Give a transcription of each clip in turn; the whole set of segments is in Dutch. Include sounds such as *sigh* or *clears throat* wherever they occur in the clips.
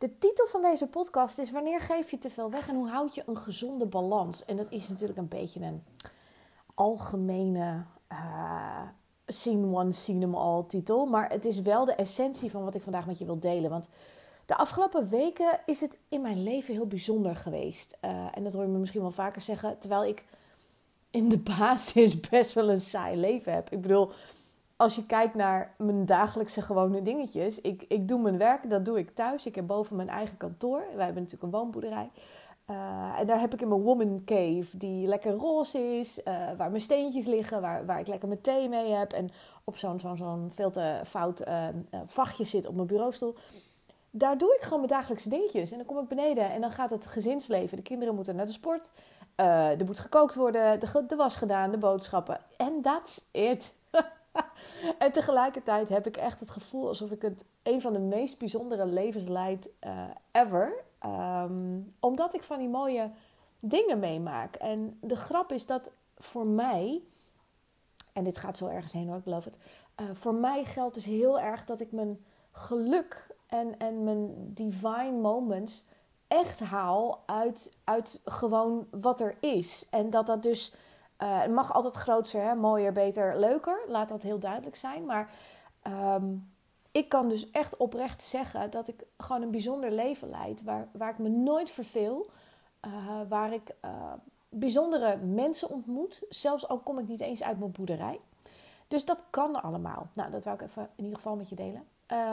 de titel van deze podcast is Wanneer geef je te veel weg en hoe houd je een gezonde balans? En dat is natuurlijk een beetje een algemene uh, seen one, seen them all titel. Maar het is wel de essentie van wat ik vandaag met je wil delen. Want de afgelopen weken is het in mijn leven heel bijzonder geweest. Uh, en dat hoor je me misschien wel vaker zeggen. Terwijl ik in de *laughs* basis best wel een saai leven heb. Ik bedoel, als je kijkt naar mijn dagelijkse gewone dingetjes. Ik, ik doe mijn werk, dat doe ik thuis. Ik heb boven mijn eigen kantoor. Wij hebben natuurlijk een woonboerderij. Uh, en daar heb ik in mijn woman cave, die lekker roze is. Uh, waar mijn steentjes liggen, waar, waar ik lekker mijn thee mee heb. En op zo'n zo'n zo'n veel te fout uh, vachtje zit op mijn bureaustoel. Daar doe ik gewoon mijn dagelijkse dingetjes. En dan kom ik beneden en dan gaat het gezinsleven. De kinderen moeten naar de sport. er moet gekookt worden, de, de was gedaan, de boodschappen. En that's it. *laughs* en tegelijkertijd heb ik echt het gevoel alsof ik het een van de meest bijzondere levens leid uh, ever. Um, omdat ik van die mooie dingen meemaak. En de grap is dat voor mij, en dit gaat zo ergens heen hoor, ik beloof het. Uh, voor mij geldt dus heel erg dat ik mijn geluk en, en mijn divine moments echt haal uit, uit gewoon wat er is. En dat dat dus uh, het mag altijd groter, hè? mooier, beter, leuker. Laat dat heel duidelijk zijn. Maar um, ik kan dus echt oprecht zeggen dat ik gewoon een bijzonder leven leid. Waar, waar ik me nooit verveel. Uh, waar ik uh, bijzondere mensen ontmoet. Zelfs al kom ik niet eens uit mijn boerderij. Dus dat kan allemaal. Nou, dat wou ik even in ieder geval met je delen.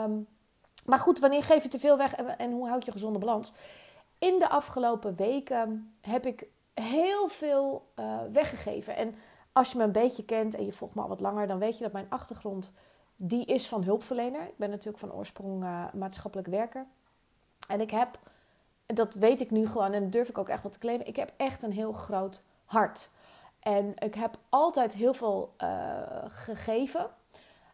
Um, maar goed, wanneer geef je te veel weg en, en hoe houd je gezonde balans? In de afgelopen weken heb ik heel veel uh, weggegeven. En als je me een beetje kent en je volgt me al wat langer, dan weet je dat mijn achtergrond die is van hulpverlener. Ik ben natuurlijk van oorsprong uh, maatschappelijk werker. En ik heb, dat weet ik nu gewoon en durf ik ook echt wat te claimen, ik heb echt een heel groot hart. En ik heb altijd heel veel uh, gegeven,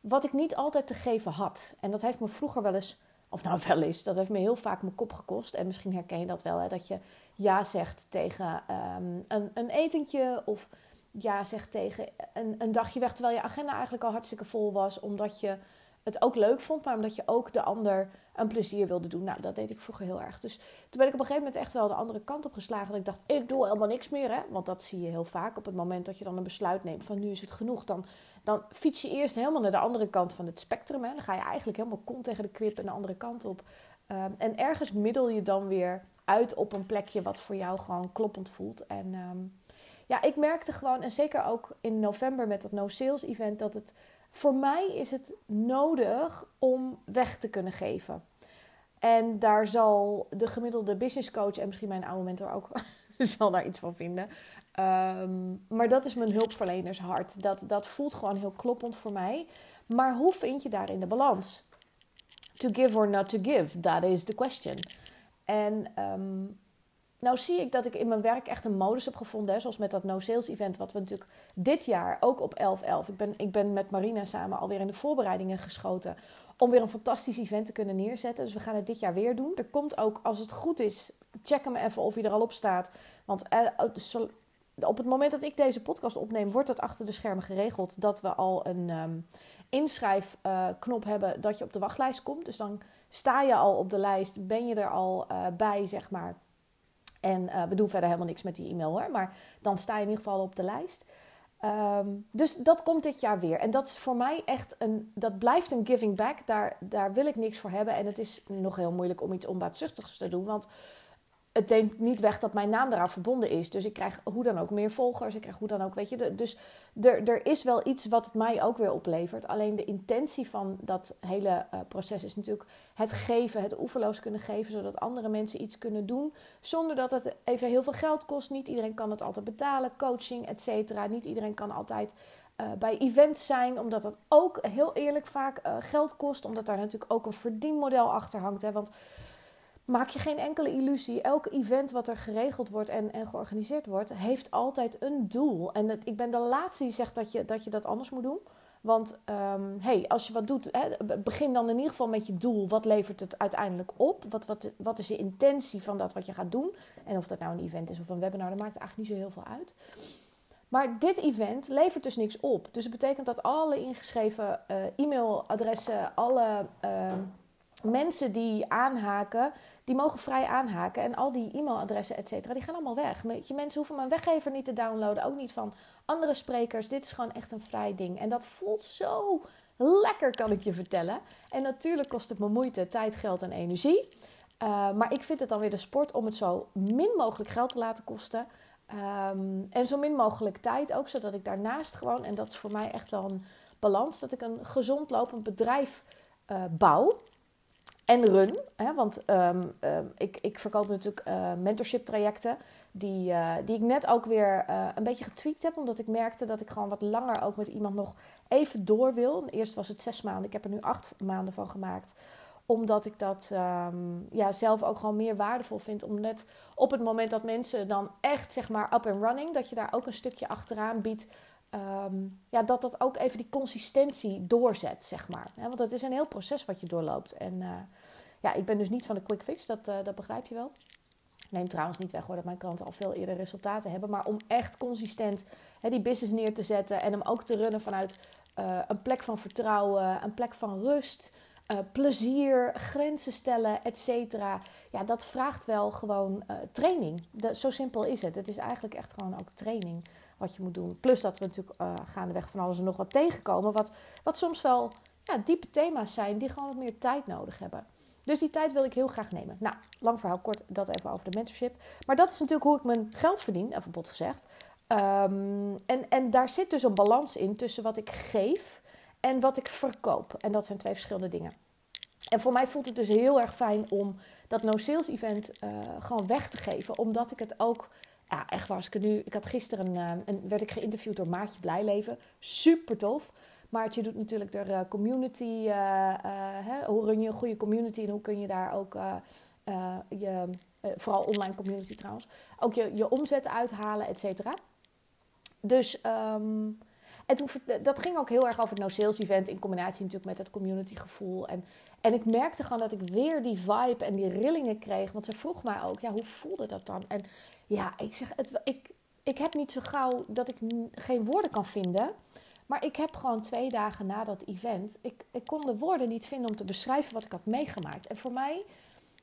wat ik niet altijd te geven had. En dat heeft me vroeger wel eens, of nou wel eens, dat heeft me heel vaak mijn kop gekost. En misschien herken je dat wel, hè, dat je ja zegt tegen um, een, een etentje of ja zegt tegen een, een dagje weg terwijl je agenda eigenlijk al hartstikke vol was, omdat je het ook leuk vond, maar omdat je ook de ander een plezier wilde doen. Nou, dat deed ik vroeger heel erg. Dus toen ben ik op een gegeven moment echt wel de andere kant op geslagen. Dat ik dacht, ik doe helemaal niks meer, hè. Want dat zie je heel vaak. Op het moment dat je dan een besluit neemt van nu is het genoeg, dan, dan fiets je eerst helemaal naar de andere kant van het spectrum. Hè. Dan ga je eigenlijk helemaal kont tegen de kwip en de andere kant op. Um, en ergens middel je dan weer uit op een plekje wat voor jou gewoon kloppend voelt. En um, ja, ik merkte gewoon, en zeker ook in november met dat No Sales event, dat het voor mij is het nodig om weg te kunnen geven. En daar zal de gemiddelde business coach en misschien mijn oude mentor ook *laughs* zal daar iets van vinden. Um, maar dat is mijn hulpverlenershart. Dat, dat voelt gewoon heel kloppend voor mij. Maar hoe vind je daarin de balans? To give or not to give, that is the question. En um, nou zie ik dat ik in mijn werk echt een modus heb gevonden. Hè, zoals met dat No Sales event, wat we natuurlijk dit jaar ook op 11-11. Ik ben, ik ben met Marina samen alweer in de voorbereidingen geschoten. Om weer een fantastisch event te kunnen neerzetten. Dus we gaan het dit jaar weer doen. Er komt ook, als het goed is, check hem even of hij er al op staat. Want uh, op het moment dat ik deze podcast opneem, wordt het achter de schermen geregeld dat we al een um, inschrijfknop hebben dat je op de wachtlijst komt. Dus dan sta je al op de lijst, ben je er al uh, bij, zeg maar. En uh, we doen verder helemaal niks met die e-mail hoor, maar dan sta je in ieder geval op de lijst. Um, dus dat komt dit jaar weer. En dat is voor mij echt een, dat blijft een giving back. Daar, daar wil ik niks voor hebben. En het is nog heel moeilijk om iets onbaatzuchtigs te doen. Want het neemt niet weg dat mijn naam eraan verbonden is. Dus ik krijg hoe dan ook meer volgers. Ik krijg hoe dan ook, weet je. Dus er, er is wel iets wat het mij ook weer oplevert. Alleen de intentie van dat hele uh, proces is natuurlijk het geven, het oeverloos kunnen geven, zodat andere mensen iets kunnen doen. Zonder dat het even heel veel geld kost. Niet iedereen kan het altijd betalen, coaching, et cetera. Niet iedereen kan altijd uh, bij events zijn, omdat dat ook heel eerlijk vaak uh, geld kost. Omdat daar natuurlijk ook een verdienmodel achter hangt. Hè? Want maak je geen enkele illusie. Elk event wat er geregeld wordt en, en georganiseerd wordt, heeft altijd een doel. En ik ben de laatste die zegt dat je dat, anders moet doen. Want um, hey, als je wat doet, begin dan in ieder geval met je doel. Wat levert het uiteindelijk op? Wat, wat, wat is je intentie van dat wat je gaat doen? En of dat nou een event is of een webinar, dat maakt eigenlijk niet zo heel veel uit. Maar dit event levert dus niks op. Dus het betekent dat alle ingeschreven uh, e-mailadressen, alle uh, mensen die aanhaken, die mogen vrij aanhaken. En al die e-mailadressen, et cetera, die gaan allemaal weg. Je mensen hoeven mijn weggever niet te downloaden. Ook niet van andere sprekers. Dit is gewoon echt een vrij ding. En dat voelt zo lekker, kan ik je vertellen. En natuurlijk kost het me moeite, tijd, geld en energie. Uh, maar ik vind het dan weer de sport om het zo min mogelijk geld te laten kosten. Um, en zo min mogelijk tijd ook, zodat ik daarnaast gewoon, en dat is voor mij echt wel een balans, dat ik een gezond lopend bedrijf uh, bouw en run. Hè, want um, um, ik, ik verkoop natuurlijk uh, mentorship trajecten. Die, uh, die ik net ook weer uh, een beetje getweakt heb. Omdat ik merkte dat ik gewoon wat langer ook met iemand nog even door wil. Eerst was het zes maanden. Ik heb er nu acht maanden van gemaakt. Omdat ik dat um, ja, zelf ook gewoon meer waardevol vind. Om net op het moment dat mensen dan echt zeg maar up and running. Dat je daar ook een stukje achteraan biedt. Um, ja, dat dat ook even die consistentie doorzet, zeg maar. Want het is een heel proces wat je doorloopt. En uh, ja, ik ben dus niet van de quick fix, dat, uh, dat begrijp je wel. Neem trouwens niet weg hoor dat mijn klanten al veel eerder resultaten hebben. Maar om echt consistent die business neer te zetten en hem ook te runnen vanuit uh, een plek van vertrouwen, een plek van rust, plezier, grenzen stellen, et. Ja, dat vraagt wel gewoon training. De, zo simpel is het. Het is eigenlijk echt gewoon ook training wat je moet doen. Plus dat we natuurlijk uh, gaandeweg van alles en nog wat tegenkomen. Wat, wat soms wel ja, diepe thema's zijn die gewoon wat meer tijd nodig hebben. Dus die tijd wil ik heel graag nemen. Nou, lang verhaal kort, dat even over de mentorship. Maar dat is natuurlijk hoe ik mijn geld verdien, even bot gezegd. Um, en, en daar zit dus een balans in tussen wat ik geef en wat ik verkoop. En dat zijn twee verschillende dingen. En voor mij voelt het dus heel erg fijn om dat no-sales event uh, gewoon weg te geven. Omdat ik het ook ja, echt waar. Ik, nu, ik had gisteren een, een, werd ik geïnterviewd door Maatje Blijleven. Super tof. Maartje doet natuurlijk de uh, community. Uh, hè, hoe run je een goede community en hoe kun je daar ook je, vooral online community trouwens, ook je, je omzet uithalen, et cetera. Dus en toen, dat ging ook heel erg over het no-sales event in combinatie natuurlijk met het community gevoel. En, en ik merkte gewoon dat ik weer die vibe en die rillingen kreeg. Want ze vroeg mij ook, ja, hoe voelde dat dan? En ja, ik zeg, het, ik, ik heb niet zo gauw dat ik geen woorden kan vinden. Maar ik heb gewoon twee dagen na dat event, ik, ik kon de woorden niet vinden om te beschrijven wat ik had meegemaakt. En voor mij,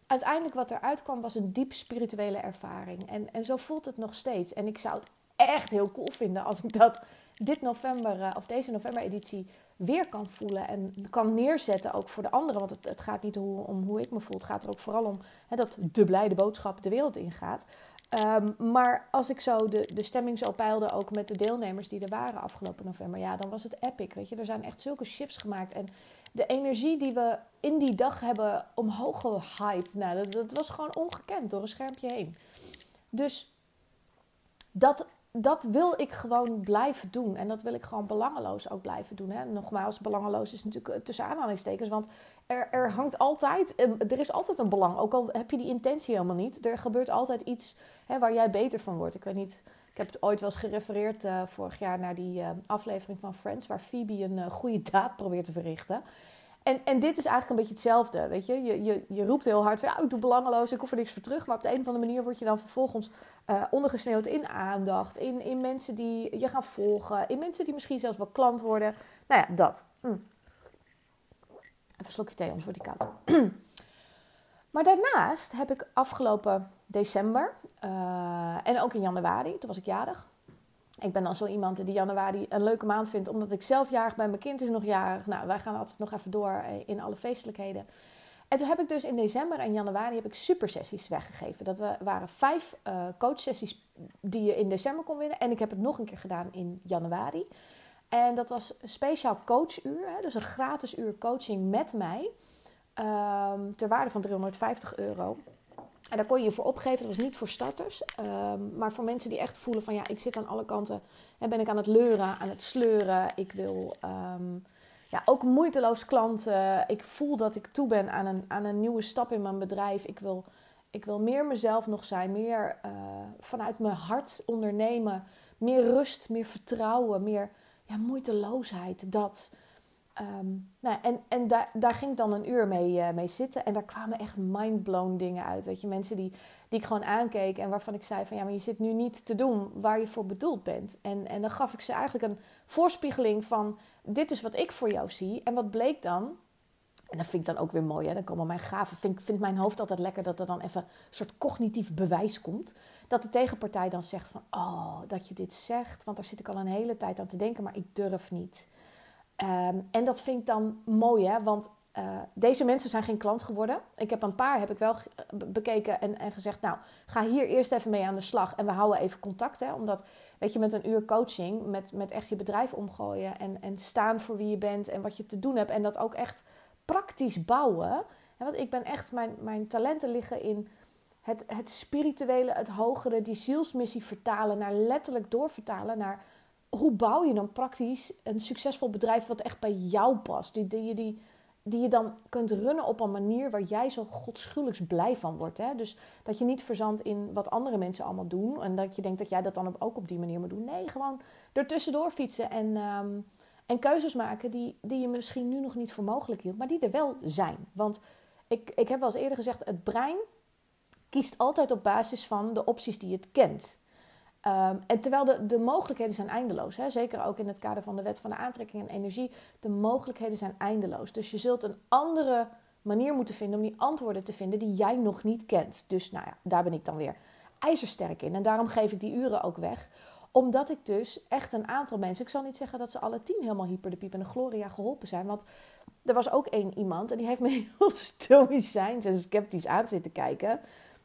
uiteindelijk wat eruit kwam, was een diep spirituele ervaring. En, en zo voelt het nog steeds. En ik zou het echt heel cool vinden als ik dat dit november, uh, of deze november-editie, weer kan voelen en kan neerzetten ook voor de anderen. Want het, het gaat niet om, hoe ik me voel. Het gaat er ook vooral om hè, dat de blijde boodschap de wereld ingaat. Um, maar als ik zo de, de stemming zo peilde, ook met de deelnemers die er waren afgelopen november, ja, dan was het epic. Weet je, er zijn echt zulke shifts gemaakt. En de energie die we in die dag hebben omhoog gehyped, nou, dat, dat was gewoon ongekend door een schermpje heen. Dus dat dat wil ik gewoon blijven doen. En dat wil ik gewoon belangeloos ook blijven doen. Hè. Nogmaals, belangeloos is natuurlijk eh, tussen aanhalingstekens. Want er, er hangt altijd, er is altijd een belang. Ook al heb je die intentie helemaal niet. Er gebeurt altijd iets hè, waar jij beter van wordt. Ik weet niet, ik heb ooit wel eens gerefereerd uh, vorig jaar naar die aflevering van Friends. Waar Phoebe een goede daad probeert te verrichten. En, en dit is eigenlijk een beetje hetzelfde, weet je. Je, je, je roept heel hard, ja, ik doe belangeloos, ik hoef er niks voor terug. Maar op de een of andere manier word je dan vervolgens uh, ondergesneeuwd in aandacht. In, in mensen die je gaan volgen. In mensen die misschien zelfs wel klant worden. Nou ja, dat. Mm. Even thee, anders wordt die koud. *clears throat* maar daarnaast heb ik afgelopen december uh, en ook in januari, toen was ik jarig ik ben dan zo iemand die januari een leuke maand vindt, omdat ik zelf jarig ben. Mijn kind is nog jarig. Nou, wij gaan altijd nog even door eh, in alle feestelijkheden. En toen heb ik dus in december en januari heb ik supersessies weggegeven. Dat waren vijf uh, coachsessies die je in december kon winnen. En ik heb het nog een keer gedaan in januari. En dat was een speciaal coachuur. Hè, dus een gratis uur coaching met mij. Um, ter waarde van 350 euro. En daar kon je je voor opgeven. Dat was niet voor starters. Um, maar voor mensen die echt voelen van ja, ik zit aan alle kanten. En ben ik aan het leuren, aan het sleuren. Ik wil um, ja, ook moeiteloos klanten. Ik voel dat ik toe ben aan een, aan een nieuwe stap in mijn bedrijf. Ik wil, ik wil meer mezelf nog zijn, meer uh, vanuit mijn hart ondernemen. Meer rust, meer vertrouwen, meer ja, moeiteloosheid. Dat. Um, nou, en en daar, daar ging ik dan een uur mee, uh, mee zitten. En daar kwamen echt mindblown dingen uit. Weet je, mensen die, die ik gewoon aankeek en waarvan ik zei van ja, maar je zit nu niet te doen waar je voor bedoeld bent. En, en dan gaf ik ze eigenlijk een voorspiegeling van dit is wat ik voor jou zie. En wat bleek dan? En dat vind ik dan ook weer mooi. Hè? Dan komen mijn gaven. Vind, vindt mijn hoofd altijd lekker dat er dan even een soort cognitief bewijs komt. Dat de tegenpartij dan zegt van... Oh, dat je dit zegt. Want daar zit ik al een hele tijd aan te denken. Maar ik durf niet. Ehm, en dat vind ik dan mooi, hè? Want uh, deze mensen zijn geen klant geworden. Ik heb een paar heb ik wel bekeken en, en gezegd... Nou, ga hier eerst even mee aan de slag. En we houden even contact, hè? Omdat weet je, met een uur coaching, met, met echt je bedrijf omgooien en, en staan voor wie je bent en wat je te doen hebt en dat ook echt praktisch bouwen. want ik ben echt, mijn, mijn talenten liggen in het, het spirituele, het hogere, die zielsmissie vertalen naar letterlijk doorvertalen naar hoe bouw je dan praktisch een succesvol bedrijf wat echt bij jou past. Die, die, die, die je dan kunt runnen op een manier waar jij zo godschuwelijks blij van wordt. Hè? Dus dat je niet verzandt in wat andere mensen allemaal doen. En dat je denkt dat jij dat dan ook op die manier moet doen. Nee, gewoon ertussendoor fietsen en, um, en keuzes maken die, die je misschien nu nog niet voor mogelijk hield. Maar die er wel zijn. Want ik, ik heb wel eens eerder gezegd, het brein kiest altijd op basis van de opties die het kent. Um, en terwijl de, de mogelijkheden zijn eindeloos, hè? zeker ook in het kader van de wet van de aantrekking en energie, de mogelijkheden zijn eindeloos. Dus je zult een andere manier moeten vinden om die antwoorden te vinden die jij nog niet kent. Dus nou ja, daar ben ik dan weer ijzersterk in. En daarom geef ik die uren ook weg. Omdat ik dus echt een aantal mensen, ik zal niet zeggen dat ze alle tien helemaal hyper de piep en de gloria geholpen zijn. Want er was ook één iemand en die heeft me *laughs* heel stoïcijns en sceptisch aan zitten kijken.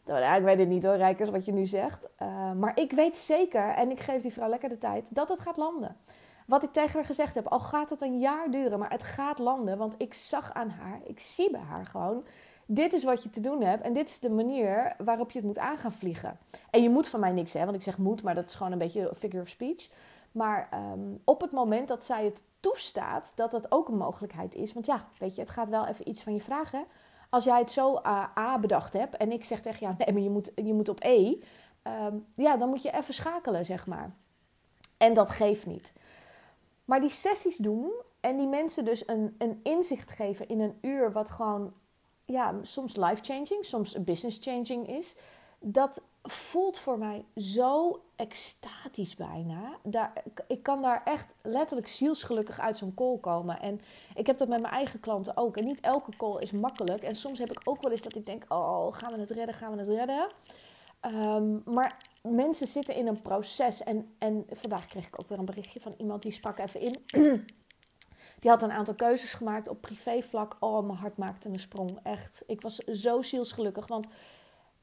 Nou, ik weet het niet hoor, Rijkers, wat je nu zegt. Uh, maar ik weet zeker, en ik geef die vrouw lekker de tijd, dat het gaat landen. Wat ik tegen haar gezegd heb, al gaat het een jaar duren, maar het gaat landen. Want ik zag aan haar, ik zie bij haar gewoon, dit is wat je te doen hebt. En dit is de manier waarop je het moet aan gaan vliegen. En je moet van mij niks, hè, want ik zeg moet, maar dat is gewoon een beetje figure of speech. Maar um, op het moment dat zij het toestaat, dat dat ook een mogelijkheid is. Want ja, weet je, het gaat wel even iets van je vragen als jij het zo A, bedacht hebt en ik zeg tegen jou, nee, maar je moet, je moet op E, um, ja, dan moet je even schakelen, zeg maar. En dat geeft niet. Maar die sessies doen en die mensen dus een, een inzicht geven in een uur, wat gewoon, ja, soms life-changing, soms business-changing is, dat voelt voor mij zo extatisch bijna. Daar, ik kan daar echt letterlijk zielsgelukkig uit zo'n call komen. En ik heb dat met mijn eigen klanten ook. En niet elke call is makkelijk. En soms heb ik ook wel eens dat ik denk: oh, gaan we het redden? Gaan we het redden? Um, maar mensen zitten in een proces. En, en vandaag kreeg ik ook weer een berichtje van iemand die sprak even in. *clears throat* Die had een aantal keuzes gemaakt op privévlak. Oh, mijn hart maakte een sprong. Echt. Ik was zo zielsgelukkig. Want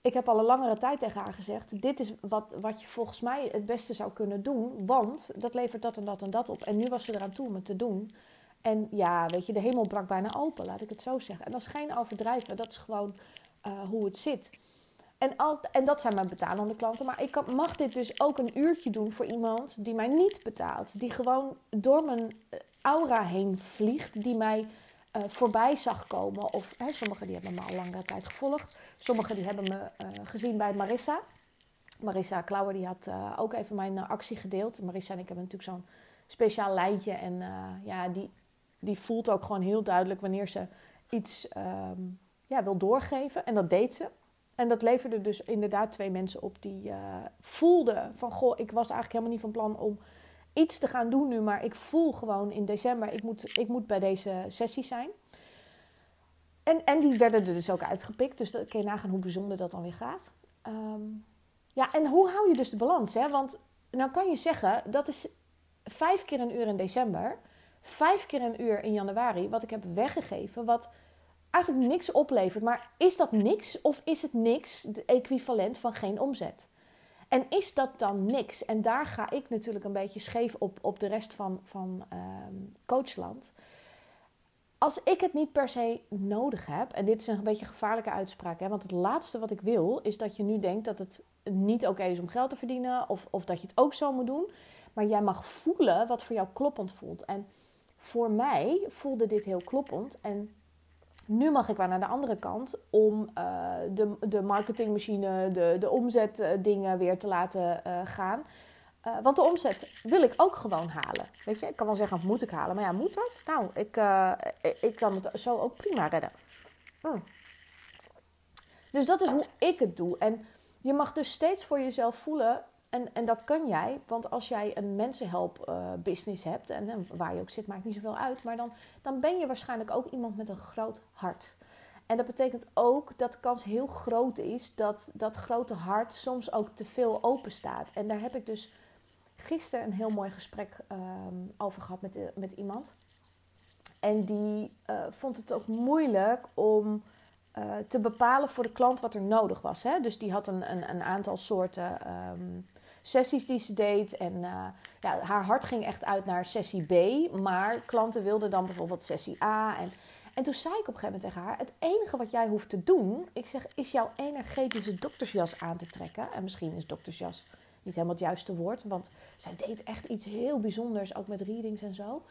ik heb al een langere tijd tegen haar gezegd: Dit is wat, wat je volgens mij het beste zou kunnen doen, want dat levert dat en dat en dat op. En nu was ze eraan toe om het te doen. En ja, weet je, de hemel brak bijna open, laat ik het zo zeggen. En dat is geen overdrijven, dat is gewoon uh, hoe het zit. En, al, en dat zijn mijn betalende klanten. Maar ik mag dit dus ook een uurtje doen voor iemand die mij niet betaalt. Die gewoon door mijn eh, aura heen vliegt. Die mij uh, voorbij zag komen. Of sommigen die hebben me al langere tijd gevolgd. Sommigen die hebben me uh, gezien bij Marissa. Marissa Klauwer die had uh, ook even mijn actie gedeeld. Marissa en ik hebben natuurlijk zo'n speciaal lijntje. En ja, die, die voelt ook gewoon heel duidelijk wanneer ze iets um, ja, wil doorgeven. En dat deed ze. En dat leverde dus inderdaad twee mensen op die voelden van... Goh, ik was eigenlijk helemaal niet van plan om iets te gaan doen nu, maar ik voel gewoon in december, ik moet, ik moet bij deze sessie zijn. En, en die werden er dus ook uitgepikt, dus dan kun je nagaan hoe bijzonder dat dan weer gaat. Um, ja, en hoe hou je dus de balans? Hè? Want nou kan je zeggen, dat is vijf keer een uur in december, vijf keer een uur in januari, wat ik heb weggegeven, wat eigenlijk niks oplevert. Maar is dat niks of is het niks, de equivalent van geen omzet? En is dat dan niks? En daar ga ik natuurlijk een beetje scheef op, op de rest van, van ehm, coachland. Als ik het niet per se nodig heb, en dit is een beetje een gevaarlijke uitspraak, hè, want het laatste wat ik wil is dat je nu denkt dat het niet oké is om geld te verdienen of, of dat je het ook zo moet doen. Maar jij mag voelen wat voor jou kloppend voelt. En voor mij voelde dit heel kloppend. En nu mag ik wel naar de andere kant om uh, de, de marketingmachine, de, de omzetdingen weer te laten uh, gaan. Uh, want de omzet wil ik ook gewoon halen. Weet je, ik kan wel zeggen, moet ik halen? Maar ja, moet dat? Nou, ik, ik kan het zo ook prima redden. Mm. Dus dat is hoe ik het doe. En je mag dus steeds voor jezelf voelen en, en dat kan jij, want als jij een mensenhelp uh, business hebt, en, waar je ook zit, maakt niet zoveel uit, maar dan, dan ben je waarschijnlijk ook iemand met een groot hart. En dat betekent ook dat de kans heel groot is dat dat grote hart soms ook te veel open staat. En daar heb ik dus gisteren een heel mooi gesprek ehm, over gehad met, met iemand. En die uh, vond het ook moeilijk om uh, te bepalen voor de klant wat er nodig was. Hè? Dus die had een, een, een aantal soorten um, sessies die ze deed. En ja, haar hart ging echt uit naar sessie B. Maar klanten wilden dan bijvoorbeeld sessie A. En, en toen zei ik op een gegeven moment tegen haar: Het enige wat jij hoeft te doen, ik zeg, is jouw energetische doktersjas aan te trekken. En misschien is doktersjas niet helemaal het juiste woord, want zij deed echt iets heel bijzonders, ook met readings en zo.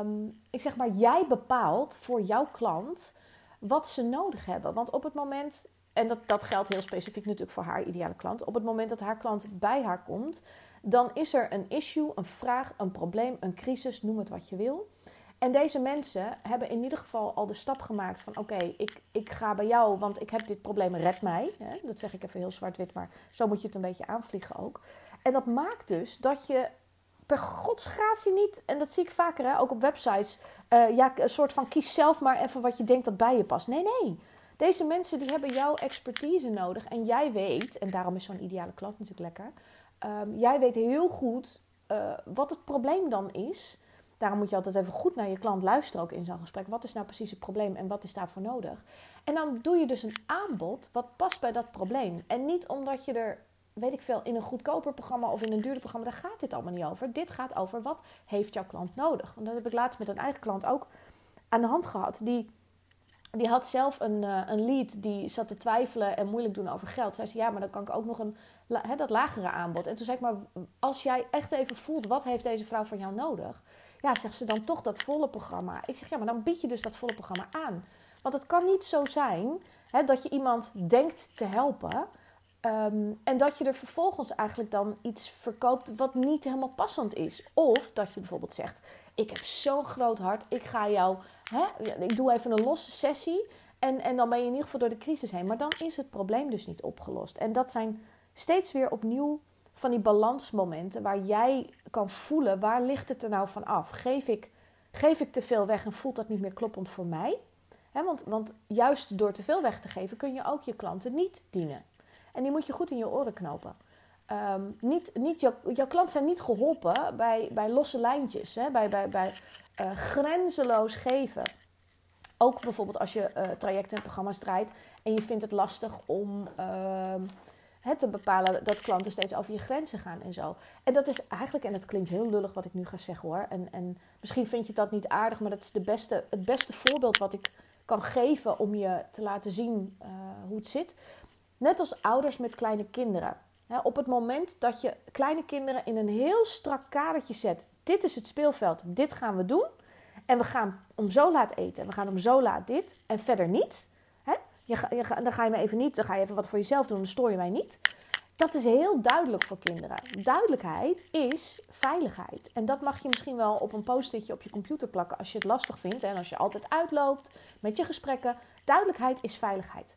Um, ik zeg maar, jij bepaalt voor jouw klant wat ze nodig hebben. Want op het moment, en dat, dat geldt heel specifiek natuurlijk voor haar ideale klant, op het moment dat haar klant bij haar komt, dan is er een issue, een vraag, een probleem, een crisis, noem het wat je wil. En deze mensen hebben in ieder geval al de stap gemaakt van oké, ik, ik ga bij jou, want ik heb dit probleem, red mij. Hè? Dat zeg ik even heel zwart-wit, maar zo moet je het een beetje aanvliegen ook. En dat maakt dus dat je per godsgratie niet, en dat zie ik vaker hè, ook op websites, uh, ja, een soort van kies zelf maar even wat je denkt dat bij je past. Nee, nee. Deze mensen die hebben jouw expertise nodig en jij weet, en daarom is zo'n ideale klant natuurlijk lekker, um, jij weet heel goed uh, wat het probleem dan is. Daarom moet je altijd even goed naar je klant luisteren ook in zo'n gesprek. Wat is nou precies het probleem en wat is daarvoor nodig? En dan doe je dus een aanbod wat past bij dat probleem. En niet omdat je er weet ik veel, in een goedkoper programma of in een duurder programma, daar gaat dit allemaal niet over. Dit gaat over wat heeft jouw klant nodig. Want dat heb ik laatst met een eigen klant ook aan de hand gehad. Die, die had zelf een, uh, een lead die zat te twijfelen en moeilijk doen over geld. Zij zei, ja, maar dan kan ik ook nog een, dat lagere aanbod. En toen zei ik, maar als jij echt even voelt, wat heeft deze vrouw van jou nodig? Ja, zegt ze dan toch dat volle programma. Ik zeg, ja, maar dan bied je dus dat volle programma aan. Want het kan niet zo zijn hè, dat je iemand denkt te helpen... Um, en dat je er vervolgens eigenlijk dan iets verkoopt wat niet helemaal passend is. Of dat je bijvoorbeeld zegt: Ik heb zo'n groot hart, ik ga jou, hè, ik doe even een losse sessie. En, en dan ben je in ieder geval door de crisis heen. Maar dan is het probleem dus niet opgelost. En dat zijn steeds weer opnieuw van die balansmomenten waar jij kan voelen: waar ligt het er nou van af? Geef ik, geef ik te veel weg en voelt dat niet meer kloppend voor mij? want, want juist door te veel weg te geven kun je ook je klanten niet dienen. En die moet je goed in je oren knopen. Um, niet, niet, jouw, klanten zijn niet geholpen bij, bij losse lijntjes, hè? bij, bij, bij uh, grenzeloos geven. Ook bijvoorbeeld als je uh, trajecten en programma's draait en je vindt het lastig om uh, te bepalen dat klanten steeds over je grenzen gaan en zo. En dat is eigenlijk, en het klinkt heel lullig wat ik nu ga zeggen hoor. En, en misschien vind je dat niet aardig, maar dat is de beste, het beste voorbeeld wat ik kan geven om je te laten zien uh, hoe het zit. Net als ouders met kleine kinderen. op het moment dat je kleine kinderen in een heel strak kadertje zet. Dit is het speelveld, dit gaan we doen. En we gaan om zo laat eten. En we gaan om zo laat dit. En verder niet. Je, dan ga je me even niet. Dan ga je even wat voor jezelf doen. Dan stoor je mij niet. Dat is heel duidelijk voor kinderen. Duidelijkheid is veiligheid. En dat mag je misschien wel op een post-itje op je computer plakken als je het lastig vindt. En als je altijd uitloopt met je gesprekken. Duidelijkheid is veiligheid.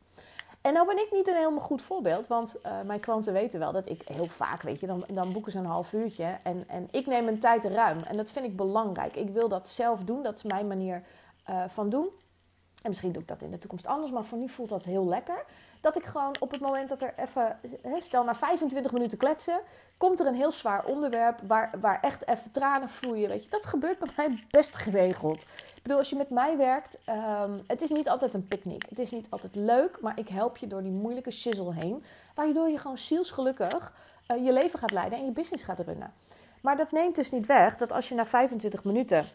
En nou ben ik niet een helemaal goed voorbeeld, want uh, mijn klanten weten wel dat ik heel vaak, weet je, dan, dan boeken ze een half uurtje en, en ik neem mijn tijd ruim. En dat vind ik belangrijk. Ik wil dat zelf doen, dat is mijn manier uh, van doen. En misschien doe ik dat in de toekomst anders, maar voor nu voelt dat heel lekker. Dat ik gewoon op het moment dat er even, stel na 25 minuten kletsen, komt er een heel zwaar onderwerp waar, waar echt even tranen vloeien. Weet je, dat gebeurt bij mij best geregeld. Ik bedoel, als je met mij werkt, um, het is niet altijd een picknick. Het is niet altijd leuk, maar ik help je door die moeilijke shizzle heen. Waardoor je gewoon zielsgelukkig uh, je leven gaat leiden en je business gaat runnen. Maar dat neemt dus niet weg dat als je na 25 minuten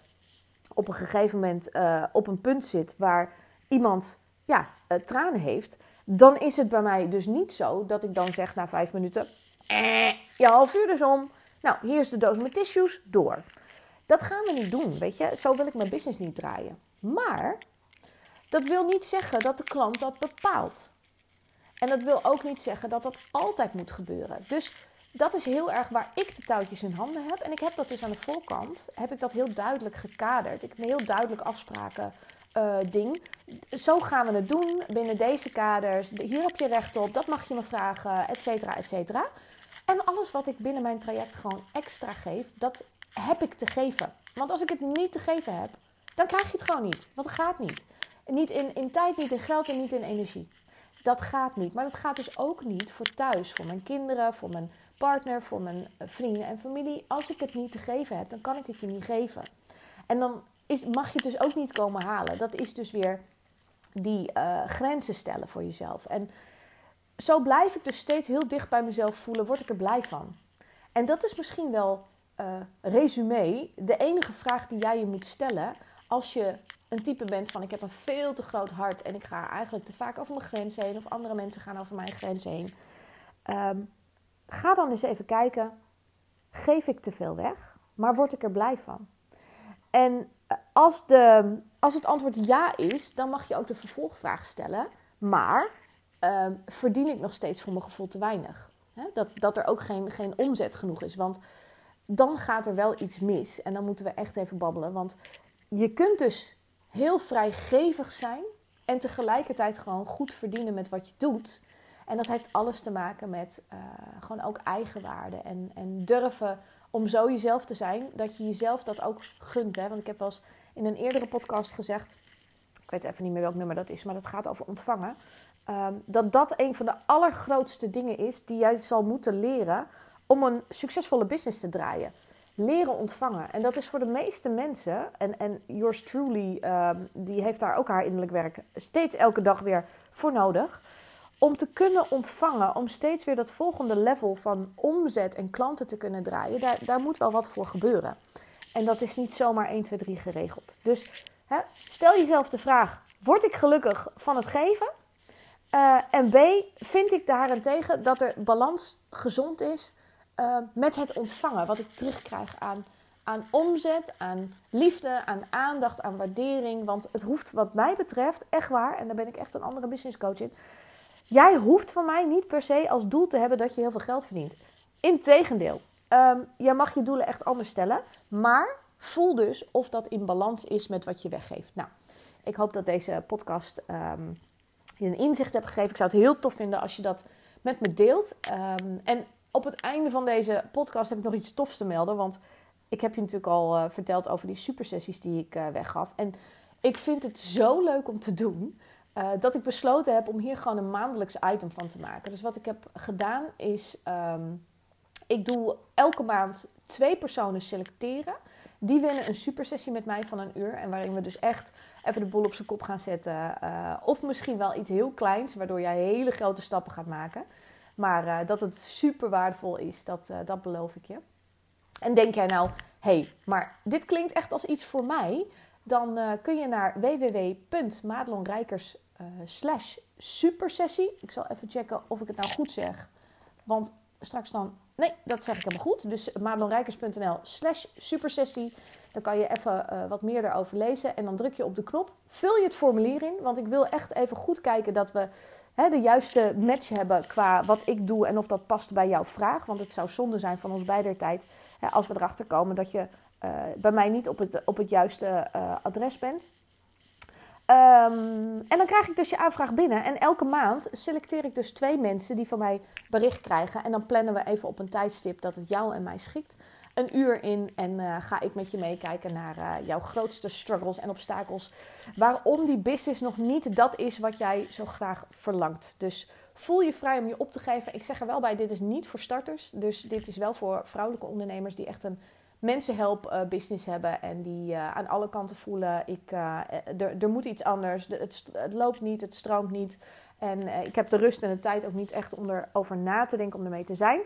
op een gegeven moment uh, op een punt zit waar iemand ja, uh, tranen heeft, dan is het bij mij dus niet zo dat ik dan zeg na vijf minuten: eh, je half uur dus om. Nou, hier is de doos met tissues, door. Dat gaan we niet doen, weet je. Zo wil ik mijn business niet draaien. Maar dat wil niet zeggen dat de klant dat bepaalt. En dat wil ook niet zeggen dat dat altijd moet gebeuren. Dus dat is heel erg waar ik de touwtjes in handen heb. En ik heb dat dus aan de voorkant, heb ik dat heel duidelijk gekaderd. Ik heb heel duidelijk afspraken uh, ding. Zo gaan we het doen binnen deze kaders. Hier heb je recht op, dat mag je me vragen, et cetera, et cetera. En alles wat ik binnen mijn traject gewoon extra geef, dat heb ik te geven. Want als ik het niet te geven heb, dan krijg je het gewoon niet. Want het gaat niet. Niet in, in tijd, niet in geld en niet in energie. Dat gaat niet. Maar dat gaat dus ook niet voor thuis, voor mijn kinderen, voor mijn partner, voor mijn eh, vrienden en familie. Als ik het niet te geven heb, dan kan ik het je niet geven. En dan is, mag je het dus ook niet komen halen. Dat is dus weer die uh, grenzen stellen voor jezelf. En zo blijf ik dus steeds heel dicht bij mezelf voelen, word ik er blij van. En dat is misschien wel uh, resume, de enige vraag die jij je moet stellen als je een type bent van ik heb een veel te groot hart en ik ga eigenlijk te vaak over mijn grens heen of andere mensen gaan over mijn grens heen. Um, ga dan eens even kijken, geef ik te veel weg, maar word ik er blij van? En eh, als, de, als het antwoord ja is, dan mag je ook de vervolgvraag stellen, maar um, verdien ik nog steeds voor mijn gevoel te weinig? dat, dat er ook geen, geen omzet genoeg is, want dan gaat er wel iets mis en dan moeten we echt even babbelen, want je kunt dus heel vrijgevig zijn en tegelijkertijd gewoon goed verdienen met wat je doet. En dat heeft alles te maken met uh, gewoon ook eigenwaarde en, en durven om zo jezelf te zijn, dat je jezelf dat ook gunt. Hè? Want ik heb wel eens in een eerdere podcast gezegd, ik weet even niet meer welk nummer dat is, maar dat gaat over ontvangen. Ehm, dat dat een van de allergrootste dingen is die jij zal moeten leren om een succesvolle business te draaien leren ontvangen. En dat is voor de meeste mensen, en, en yours truly, ehm, die heeft daar ook haar innerlijk werk steeds elke dag weer voor nodig. Om te kunnen ontvangen, om steeds weer dat volgende level van omzet en klanten te kunnen draaien, daar, daar moet wel wat voor gebeuren. En dat is niet zomaar 1, 2, 3 geregeld. Dus hè, stel jezelf de vraag: word ik gelukkig van het geven? Uh, en B, vind ik daarentegen dat er balans gezond is uh, met het ontvangen. Wat ik terugkrijg aan, aan omzet, aan liefde, aan aandacht, aan waardering. Want het hoeft wat mij betreft echt waar, en daar ben ik echt een andere business coach in. Jij hoeft van mij niet per se als doel te hebben dat je heel veel geld verdient. Integendeel, um, jij mag je doelen echt anders stellen. Maar voel dus of dat in balans is met wat je weggeeft. Nou, ik hoop dat deze podcast um, je een inzicht hebt gegeven. Ik zou het heel tof vinden als je dat met me deelt. Um, en op het einde van deze podcast heb ik nog iets tofs te melden. Want ik heb je natuurlijk al uh, verteld over die supersessies die ik uh, weggaf. En ik vind het zo leuk om te doen. Uh, dat ik besloten heb om hier gewoon een maandelijks item van te maken. Dus wat ik heb gedaan is. Ik doe elke maand twee personen selecteren. Die winnen een supersessie met mij van een uur. En waarin we dus echt even de boel op zijn kop gaan zetten. of misschien wel iets heel kleins, waardoor jij hele grote stappen gaat maken. Maar uh, dat het super waardevol is, dat, uh, dat beloof ik je. En denk jij nou, hey, maar dit klinkt echt als iets voor mij. Dan kun je naar www.madelonrijkers slash supersessie. Ik zal even checken of ik het nou goed zeg. Want straks dan... Nee, dat zeg ik helemaal goed. Dus madelonrijkers.nl slash supersessie. Dan kan je even uh, wat meer erover lezen. En dan druk je op de knop. Vul je het formulier in. Want ik wil echt even goed kijken dat we hè, de juiste match hebben qua wat ik doe en of dat past bij jouw vraag. Want het zou zonde zijn van ons beider tijd hè, als we erachter komen dat je uh, bij mij niet op het, op het juiste uh, adres bent. Um, en dan krijg ik dus je aanvraag binnen. En elke maand selecteer ik dus twee mensen die van mij bericht krijgen. En dan plannen we even op een tijdstip dat het jou en mij schikt een uur in en uh, ga ik met je meekijken naar uh, jouw grootste struggles en obstakels. Waarom die business nog niet dat is wat jij zo graag verlangt. Dus voel je vrij om je op te geven. Ik zeg er wel bij, dit is niet voor starters. Dus dit is wel voor vrouwelijke ondernemers die echt een mensenhelp uh, business hebben. En die aan alle kanten voelen, ik, er, er moet iets anders. Het, het loopt niet, het stroomt niet. En ik heb de rust en de tijd ook niet echt om erover na te denken om ermee te zijn.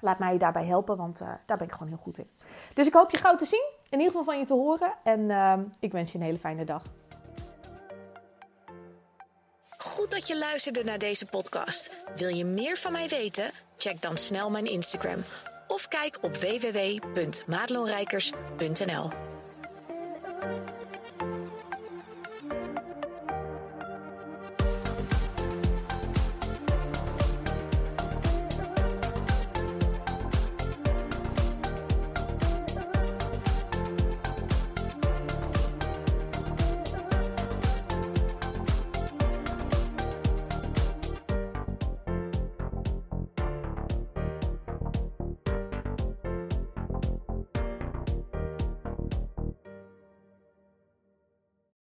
Laat mij je daarbij helpen, want daar ben ik gewoon heel goed in. Dus ik hoop je gauw te zien, in ieder geval van je te horen. En uh, ik wens je een hele fijne dag. Goed dat je luisterde naar deze podcast. Wil je meer van mij weten? Check dan snel mijn Instagram of kijk op www.madelonrijkers.nl.